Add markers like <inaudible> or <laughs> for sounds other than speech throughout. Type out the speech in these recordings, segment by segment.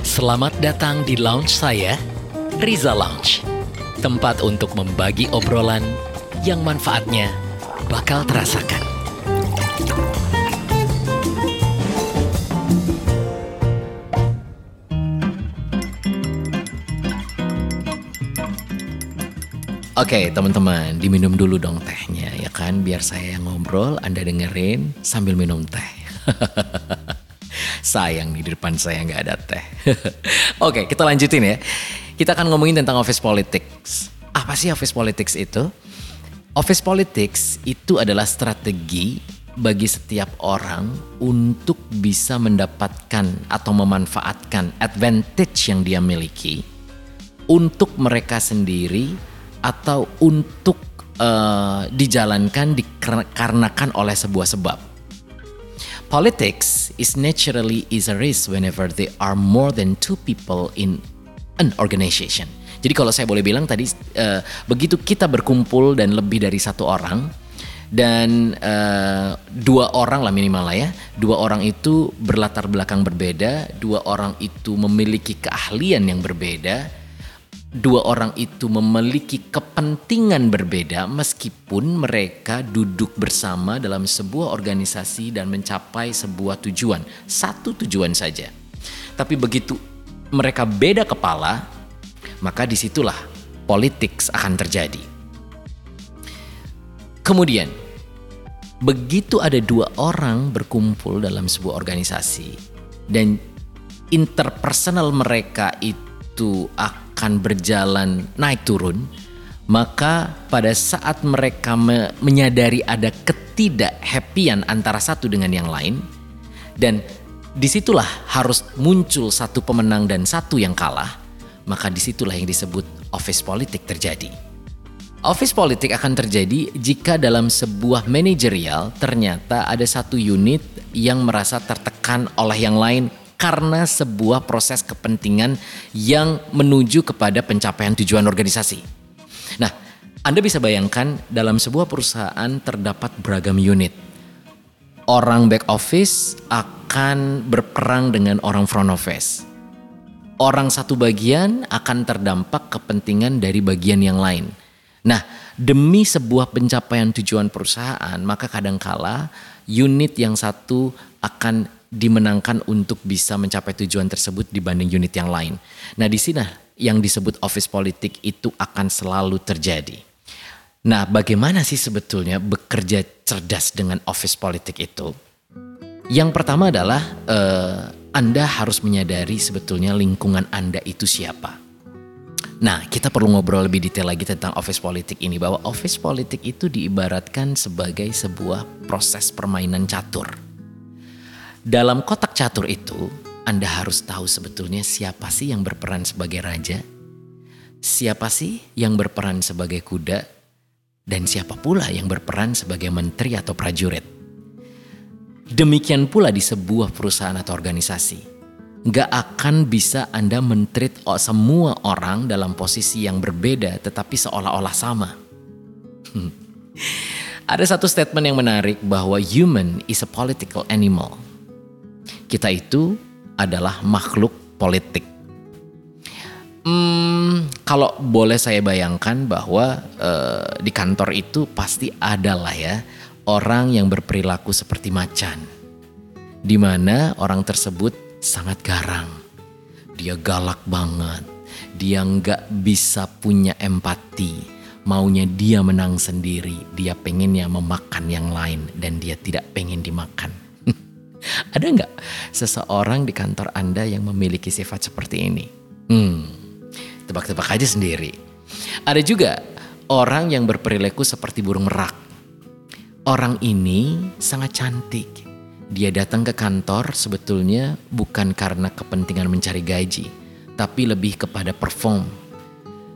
Selamat datang di lounge saya, Riza Lounge. Tempat untuk membagi obrolan yang manfaatnya bakal terasakan. Oke teman-teman, diminum dulu dong tehnya ya kan Biar saya yang ngobrol, Anda dengerin sambil minum teh <laughs> Sayang nih di depan saya nggak ada teh <laughs> Oke kita lanjutin ya Kita akan ngomongin tentang office politics Apa sih office politics itu? Office politics itu adalah strategi bagi setiap orang untuk bisa mendapatkan atau memanfaatkan advantage yang dia miliki untuk mereka sendiri atau untuk uh, dijalankan dikarenakan oleh sebuah sebab. Politics is naturally is a risk whenever there are more than two people in an organization. Jadi kalau saya boleh bilang tadi uh, begitu kita berkumpul dan lebih dari satu orang dan uh, dua orang lah minimal lah ya dua orang itu berlatar belakang berbeda dua orang itu memiliki keahlian yang berbeda dua orang itu memiliki kepentingan berbeda meskipun mereka duduk bersama dalam sebuah organisasi dan mencapai sebuah tujuan, satu tujuan saja. Tapi begitu mereka beda kepala, maka di situlah politik akan terjadi. Kemudian, begitu ada dua orang berkumpul dalam sebuah organisasi dan interpersonal mereka itu akan berjalan naik turun, maka pada saat mereka me menyadari ada ketidakhappyan antara satu dengan yang lain, dan di situlah harus muncul satu pemenang dan satu yang kalah, maka di situlah yang disebut office politik terjadi. Office politik akan terjadi jika dalam sebuah manajerial ternyata ada satu unit yang merasa tertekan oleh yang lain karena sebuah proses kepentingan yang menuju kepada pencapaian tujuan organisasi. Nah, Anda bisa bayangkan dalam sebuah perusahaan terdapat beragam unit. Orang back office akan berperang dengan orang front office. Orang satu bagian akan terdampak kepentingan dari bagian yang lain. Nah, demi sebuah pencapaian tujuan perusahaan, maka kadangkala unit yang satu akan dimenangkan untuk bisa mencapai tujuan tersebut dibanding unit yang lain. Nah, di sini yang disebut office politik itu akan selalu terjadi. Nah, bagaimana sih sebetulnya bekerja cerdas dengan office politik itu? Yang pertama adalah eh, Anda harus menyadari sebetulnya lingkungan Anda itu siapa. Nah, kita perlu ngobrol lebih detail lagi tentang office politik ini bahwa office politik itu diibaratkan sebagai sebuah proses permainan catur dalam kotak catur itu, Anda harus tahu sebetulnya siapa sih yang berperan sebagai raja, siapa sih yang berperan sebagai kuda, dan siapa pula yang berperan sebagai menteri atau prajurit. Demikian pula di sebuah perusahaan atau organisasi. Gak akan bisa Anda mentreat semua orang dalam posisi yang berbeda tetapi seolah-olah sama. Hmm. Ada satu statement yang menarik bahwa human is a political animal kita itu adalah makhluk politik. Hmm, kalau boleh saya bayangkan bahwa uh, di kantor itu pasti ada lah ya orang yang berperilaku seperti macan, di mana orang tersebut sangat garang, dia galak banget, dia nggak bisa punya empati, maunya dia menang sendiri, dia pengennya memakan yang lain dan dia tidak pengen dimakan. Ada nggak seseorang di kantor Anda yang memiliki sifat seperti ini? Hmm, tebak-tebak aja sendiri. Ada juga orang yang berperilaku seperti burung merak. Orang ini sangat cantik. Dia datang ke kantor sebetulnya bukan karena kepentingan mencari gaji, tapi lebih kepada perform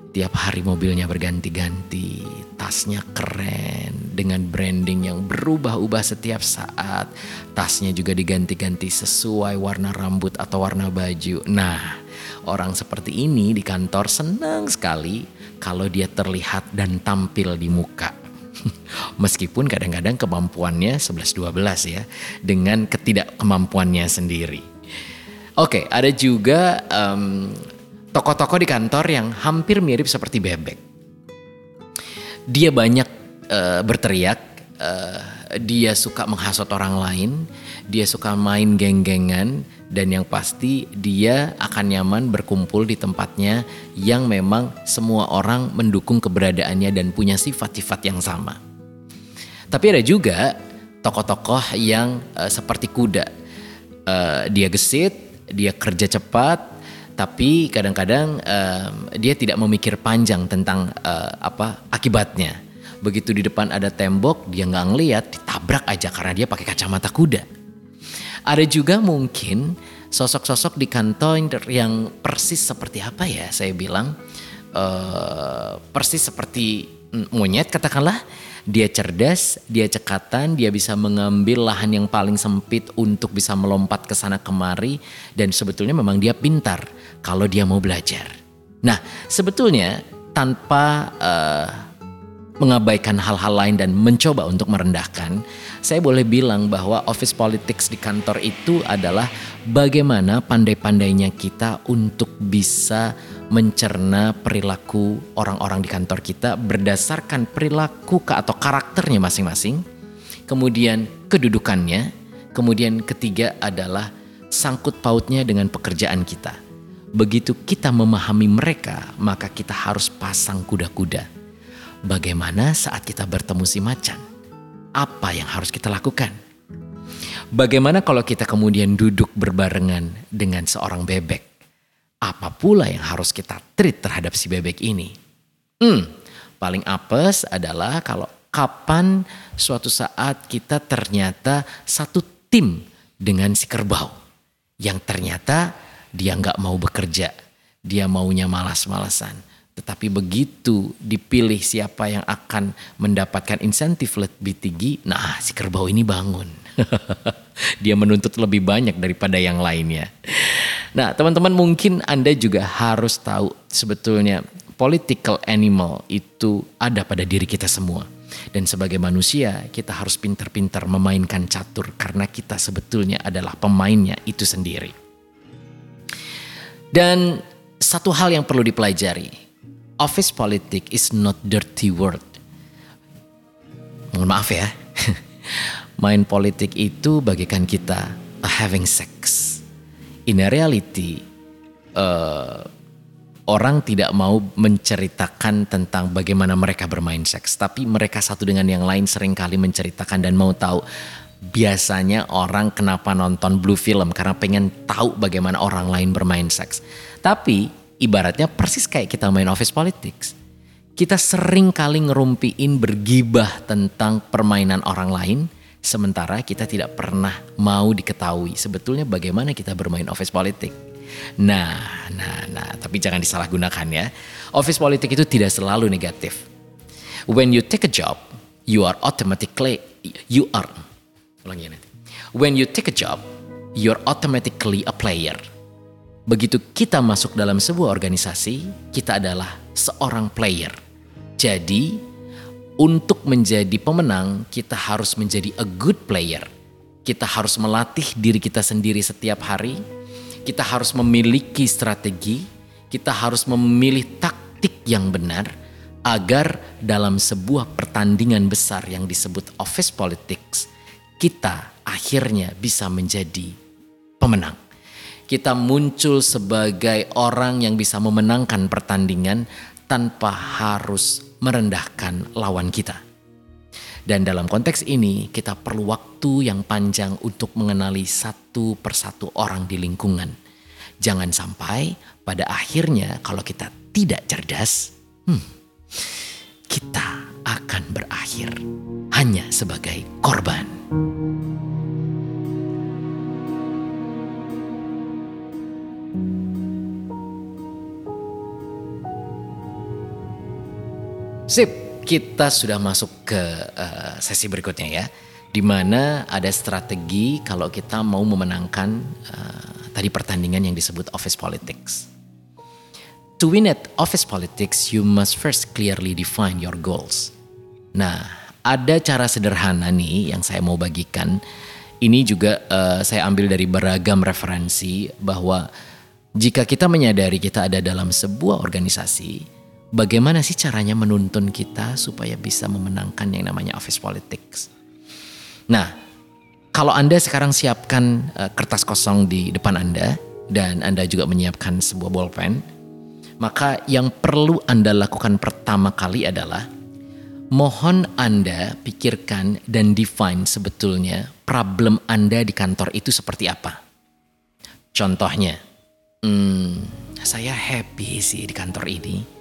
Tiap hari mobilnya berganti-ganti, tasnya keren dengan branding yang berubah-ubah setiap saat. Tasnya juga diganti-ganti sesuai warna rambut atau warna baju. Nah, orang seperti ini di kantor senang sekali kalau dia terlihat dan tampil di muka. <laughs> Meskipun kadang-kadang kemampuannya 11-12 ya, dengan ketidakkemampuannya sendiri. Oke, ada juga um, tokoh-tokoh di kantor yang hampir mirip seperti bebek. Dia banyak uh, berteriak, uh, dia suka menghasut orang lain, dia suka main geng-gengan, dan yang pasti dia akan nyaman berkumpul di tempatnya yang memang semua orang mendukung keberadaannya dan punya sifat-sifat yang sama. Tapi ada juga tokoh-tokoh yang uh, seperti kuda. Uh, dia gesit, dia kerja cepat, tapi kadang-kadang uh, dia tidak memikir panjang tentang uh, apa akibatnya. Begitu di depan ada tembok, dia nggak ngeliat, ditabrak aja karena dia pakai kacamata kuda. Ada juga mungkin sosok-sosok di kantor yang persis seperti apa ya saya bilang uh, persis seperti monyet katakanlah dia cerdas, dia cekatan, dia bisa mengambil lahan yang paling sempit untuk bisa melompat ke sana kemari dan sebetulnya memang dia pintar kalau dia mau belajar. Nah, sebetulnya tanpa uh, mengabaikan hal-hal lain dan mencoba untuk merendahkan, saya boleh bilang bahwa office politics di kantor itu adalah bagaimana pandai-pandainya kita untuk bisa mencerna perilaku orang-orang di kantor kita berdasarkan perilaku atau karakternya masing-masing, kemudian kedudukannya, kemudian ketiga adalah sangkut pautnya dengan pekerjaan kita. Begitu kita memahami mereka, maka kita harus pasang kuda-kuda Bagaimana saat kita bertemu si macan? Apa yang harus kita lakukan? Bagaimana kalau kita kemudian duduk berbarengan dengan seorang bebek? Apa pula yang harus kita treat terhadap si bebek ini? Hmm, paling apes adalah kalau kapan suatu saat kita ternyata satu tim dengan si kerbau yang ternyata dia nggak mau bekerja, dia maunya malas-malasan. Tetapi begitu dipilih siapa yang akan mendapatkan insentif lebih tinggi, nah si kerbau ini bangun. <laughs> Dia menuntut lebih banyak daripada yang lainnya. Nah teman-teman mungkin Anda juga harus tahu sebetulnya political animal itu ada pada diri kita semua. Dan sebagai manusia kita harus pintar-pintar memainkan catur karena kita sebetulnya adalah pemainnya itu sendiri. Dan satu hal yang perlu dipelajari, office politik is not dirty word. Mohon maaf ya. <laughs> Main politik itu bagikan kita having sex. In a reality, uh, orang tidak mau menceritakan tentang bagaimana mereka bermain seks, tapi mereka satu dengan yang lain sering kali menceritakan dan mau tahu. Biasanya orang kenapa nonton blue film karena pengen tahu bagaimana orang lain bermain seks. Tapi ibaratnya persis kayak kita main office politics. Kita sering kali ngerumpiin bergibah tentang permainan orang lain, sementara kita tidak pernah mau diketahui sebetulnya bagaimana kita bermain office politik. Nah, nah, nah, tapi jangan disalahgunakan ya. Office politik itu tidak selalu negatif. When you take a job, you are automatically you are ulangi nanti. When you take a job, you're automatically a player. Begitu kita masuk dalam sebuah organisasi, kita adalah seorang player. Jadi, untuk menjadi pemenang, kita harus menjadi a good player. Kita harus melatih diri kita sendiri setiap hari. Kita harus memiliki strategi. Kita harus memilih taktik yang benar agar dalam sebuah pertandingan besar yang disebut office politics, kita akhirnya bisa menjadi pemenang kita muncul sebagai orang yang bisa memenangkan pertandingan tanpa harus merendahkan lawan kita. Dan dalam konteks ini, kita perlu waktu yang panjang untuk mengenali satu persatu orang di lingkungan. Jangan sampai pada akhirnya, kalau kita tidak cerdas, hmm, kita akan berakhir hanya sebagai korban. Sip, kita sudah masuk ke uh, sesi berikutnya ya. Di mana ada strategi kalau kita mau memenangkan uh, tadi pertandingan yang disebut office politics. To win at office politics, you must first clearly define your goals. Nah, ada cara sederhana nih yang saya mau bagikan ini juga uh, saya ambil dari beragam referensi bahwa jika kita menyadari kita ada dalam sebuah organisasi, bagaimana sih caranya menuntun kita supaya bisa memenangkan yang namanya office politics? Nah, kalau Anda sekarang siapkan uh, kertas kosong di depan Anda dan Anda juga menyiapkan sebuah bolpen, maka yang perlu Anda lakukan pertama kali adalah mohon Anda pikirkan dan define sebetulnya problem Anda di kantor itu seperti apa. Contohnya, hmm, saya happy sih di kantor ini.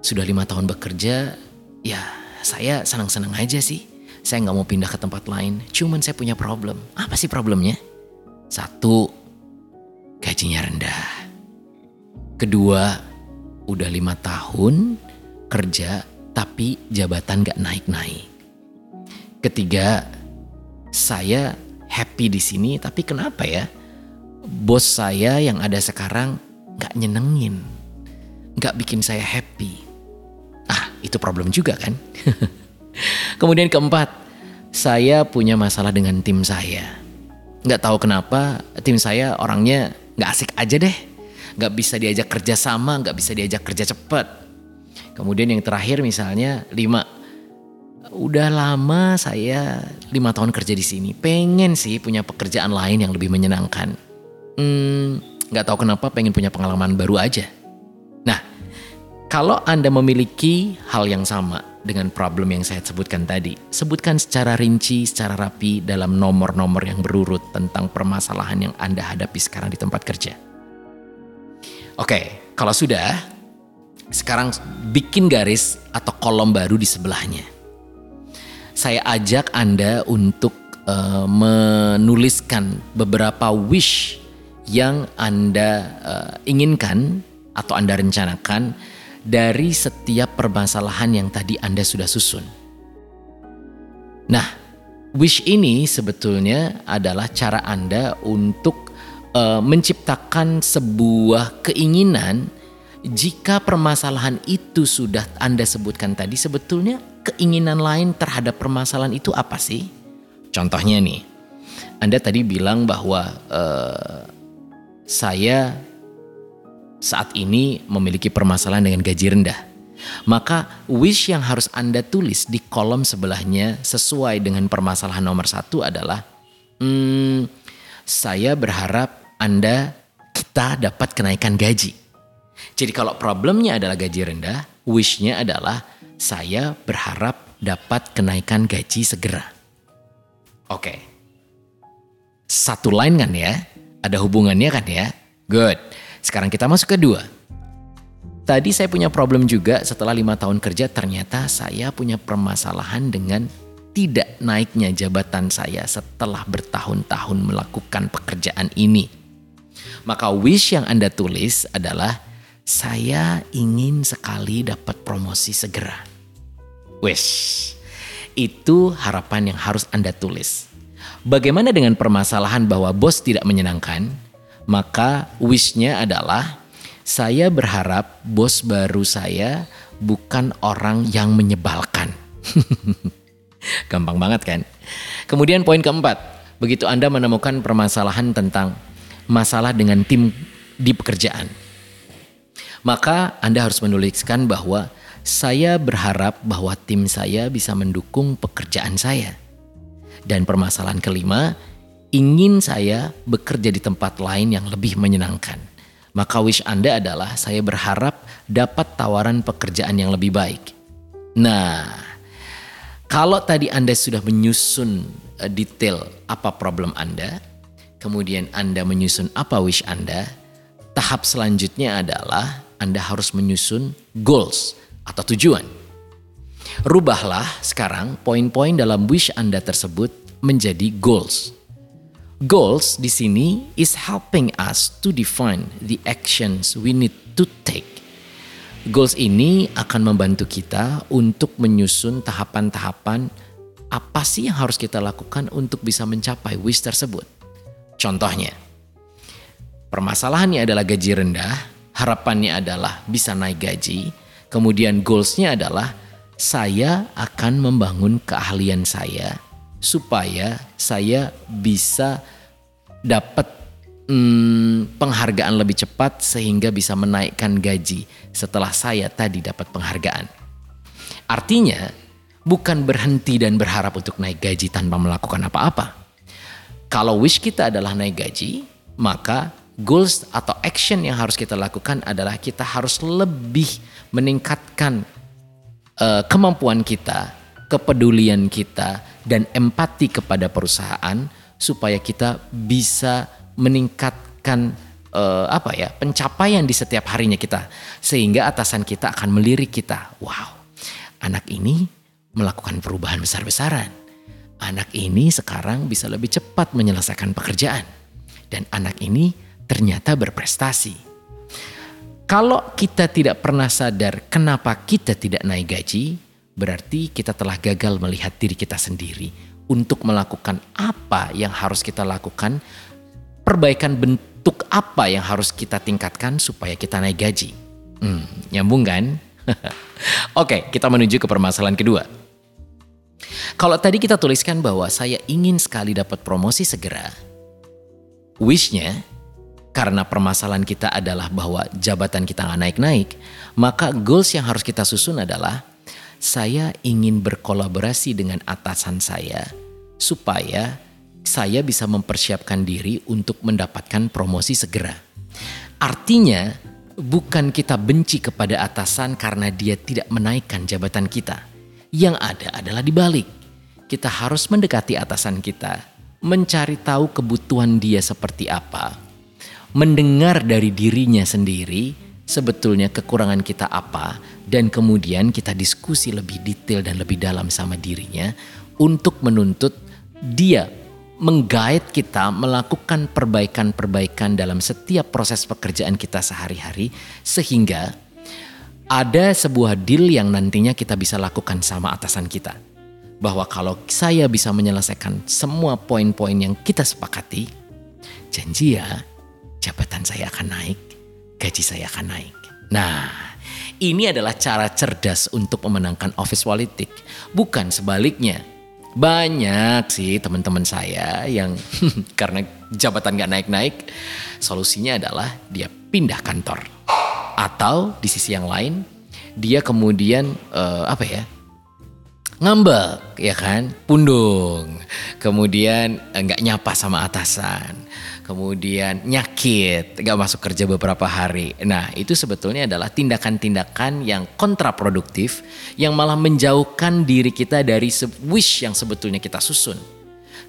Sudah lima tahun bekerja, ya saya senang-senang aja sih. Saya nggak mau pindah ke tempat lain, cuman saya punya problem. Apa sih problemnya? Satu, gajinya rendah. Kedua, udah lima tahun kerja tapi jabatan gak naik-naik. Ketiga, saya happy di sini tapi kenapa ya bos saya yang ada sekarang nggak nyenengin nggak bikin saya happy ah itu problem juga kan <laughs> kemudian keempat saya punya masalah dengan tim saya nggak tahu kenapa tim saya orangnya nggak asik aja deh nggak bisa diajak kerja sama nggak bisa diajak kerja cepat kemudian yang terakhir misalnya lima udah lama saya lima tahun kerja di sini. Pengen sih punya pekerjaan lain yang lebih menyenangkan. Hmm, nggak tahu kenapa pengen punya pengalaman baru aja. Kalau Anda memiliki hal yang sama dengan problem yang saya sebutkan tadi, sebutkan secara rinci, secara rapi dalam nomor-nomor yang berurut tentang permasalahan yang Anda hadapi sekarang di tempat kerja. Oke, kalau sudah, sekarang bikin garis atau kolom baru di sebelahnya saya ajak Anda untuk uh, menuliskan beberapa wish yang Anda uh, inginkan atau Anda rencanakan dari setiap permasalahan yang tadi Anda sudah susun. Nah, wish ini sebetulnya adalah cara Anda untuk uh, menciptakan sebuah keinginan jika permasalahan itu sudah Anda sebutkan tadi sebetulnya keinginan lain terhadap permasalahan itu apa sih? Contohnya nih, Anda tadi bilang bahwa uh, saya saat ini memiliki permasalahan dengan gaji rendah. Maka wish yang harus Anda tulis di kolom sebelahnya sesuai dengan permasalahan nomor satu adalah, hmm, saya berharap Anda kita dapat kenaikan gaji. Jadi kalau problemnya adalah gaji rendah, wishnya adalah saya berharap dapat kenaikan gaji segera. Oke. Satu line kan ya? Ada hubungannya kan ya? Good. Sekarang kita masuk ke dua. Tadi saya punya problem juga setelah lima tahun kerja ternyata saya punya permasalahan dengan tidak naiknya jabatan saya setelah bertahun-tahun melakukan pekerjaan ini. Maka wish yang Anda tulis adalah saya ingin sekali dapat promosi segera. Wes, itu harapan yang harus Anda tulis. Bagaimana dengan permasalahan bahwa bos tidak menyenangkan? Maka wishnya adalah saya berharap bos baru saya bukan orang yang menyebalkan. <laughs> Gampang banget kan? Kemudian poin keempat, begitu Anda menemukan permasalahan tentang masalah dengan tim di pekerjaan maka Anda harus menuliskan bahwa saya berharap bahwa tim saya bisa mendukung pekerjaan saya. Dan permasalahan kelima, ingin saya bekerja di tempat lain yang lebih menyenangkan. Maka wish Anda adalah saya berharap dapat tawaran pekerjaan yang lebih baik. Nah, kalau tadi Anda sudah menyusun eh, detail apa problem Anda, kemudian Anda menyusun apa wish Anda, tahap selanjutnya adalah anda harus menyusun goals atau tujuan. Rubahlah sekarang poin-poin dalam wish Anda tersebut menjadi goals. Goals di sini is helping us to define the actions we need to take. Goals ini akan membantu kita untuk menyusun tahapan-tahapan apa sih yang harus kita lakukan untuk bisa mencapai wish tersebut. Contohnya, permasalahannya adalah gaji rendah, harapannya adalah bisa naik gaji. Kemudian goalsnya adalah saya akan membangun keahlian saya supaya saya bisa dapat hmm, penghargaan lebih cepat sehingga bisa menaikkan gaji setelah saya tadi dapat penghargaan. Artinya, bukan berhenti dan berharap untuk naik gaji tanpa melakukan apa-apa. Kalau wish kita adalah naik gaji, maka goals atau action yang harus kita lakukan adalah kita harus lebih meningkatkan uh, kemampuan kita, kepedulian kita, dan empati kepada perusahaan supaya kita bisa meningkatkan uh, apa ya pencapaian di setiap harinya kita. Sehingga atasan kita akan melirik kita wow anak ini melakukan perubahan besar-besaran. Anak ini sekarang bisa lebih cepat menyelesaikan pekerjaan. Dan anak ini ternyata berprestasi. Kalau kita tidak pernah sadar kenapa kita tidak naik gaji berarti kita telah gagal melihat diri kita sendiri untuk melakukan apa yang harus kita lakukan, perbaikan bentuk apa yang harus kita tingkatkan supaya kita naik gaji. Hmm, nyambung kan? <laughs> Oke, kita menuju ke permasalahan kedua. Kalau tadi kita tuliskan bahwa saya ingin sekali dapat promosi segera, wishnya karena permasalahan kita adalah bahwa jabatan kita nggak naik-naik, maka goals yang harus kita susun adalah saya ingin berkolaborasi dengan atasan saya supaya saya bisa mempersiapkan diri untuk mendapatkan promosi segera. Artinya, bukan kita benci kepada atasan karena dia tidak menaikkan jabatan kita. Yang ada adalah dibalik. Kita harus mendekati atasan kita, mencari tahu kebutuhan dia seperti apa, mendengar dari dirinya sendiri sebetulnya kekurangan kita apa, dan kemudian kita diskusi lebih detail dan lebih dalam sama dirinya untuk menuntut dia menggait kita melakukan perbaikan-perbaikan dalam setiap proses pekerjaan kita sehari-hari sehingga ada sebuah deal yang nantinya kita bisa lakukan sama atasan kita. Bahwa kalau saya bisa menyelesaikan semua poin-poin yang kita sepakati, janji ya jabatan saya akan naik, gaji saya akan naik. Nah, ini adalah cara cerdas untuk memenangkan office politik, bukan sebaliknya. Banyak sih teman-teman saya yang <laughs> karena jabatan gak naik-naik, solusinya adalah dia pindah kantor. Atau di sisi yang lain, dia kemudian uh, apa ya, ngambek ya kan pundung kemudian eh, nggak nyapa sama atasan kemudian nyakit nggak masuk kerja beberapa hari. Nah itu sebetulnya adalah tindakan-tindakan yang kontraproduktif yang malah menjauhkan diri kita dari wish yang sebetulnya kita susun.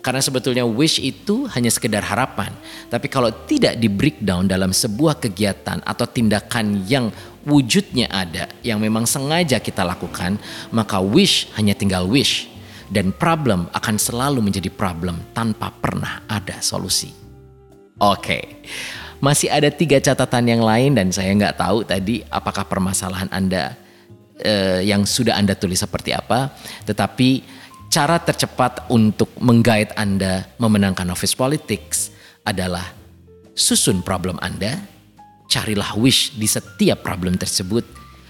Karena sebetulnya wish itu hanya sekedar harapan. Tapi kalau tidak di breakdown dalam sebuah kegiatan atau tindakan yang wujudnya ada yang memang sengaja kita lakukan, maka wish hanya tinggal wish. Dan problem akan selalu menjadi problem tanpa pernah ada solusi. Oke, masih ada tiga catatan yang lain dan saya nggak tahu tadi apakah permasalahan Anda eh, yang sudah Anda tulis seperti apa, tetapi cara tercepat untuk menggait Anda memenangkan office politics adalah susun problem Anda, carilah wish di setiap problem tersebut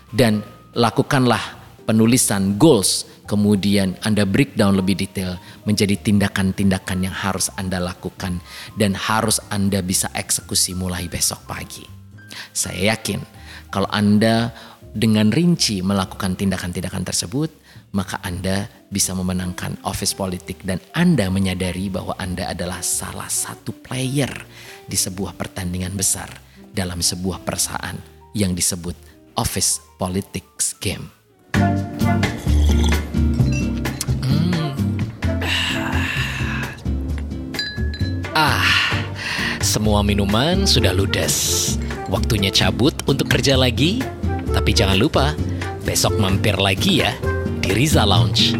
dan lakukanlah penulisan goals kemudian Anda breakdown lebih detail menjadi tindakan-tindakan yang harus Anda lakukan dan harus Anda bisa eksekusi mulai besok pagi. Saya yakin kalau Anda dengan rinci melakukan tindakan-tindakan tersebut, maka Anda bisa memenangkan office politik dan Anda menyadari bahwa Anda adalah salah satu player di sebuah pertandingan besar dalam sebuah perusahaan yang disebut office politics game. Semua minuman sudah ludes. Waktunya cabut untuk kerja lagi. Tapi jangan lupa, besok mampir lagi ya di Riza Lounge.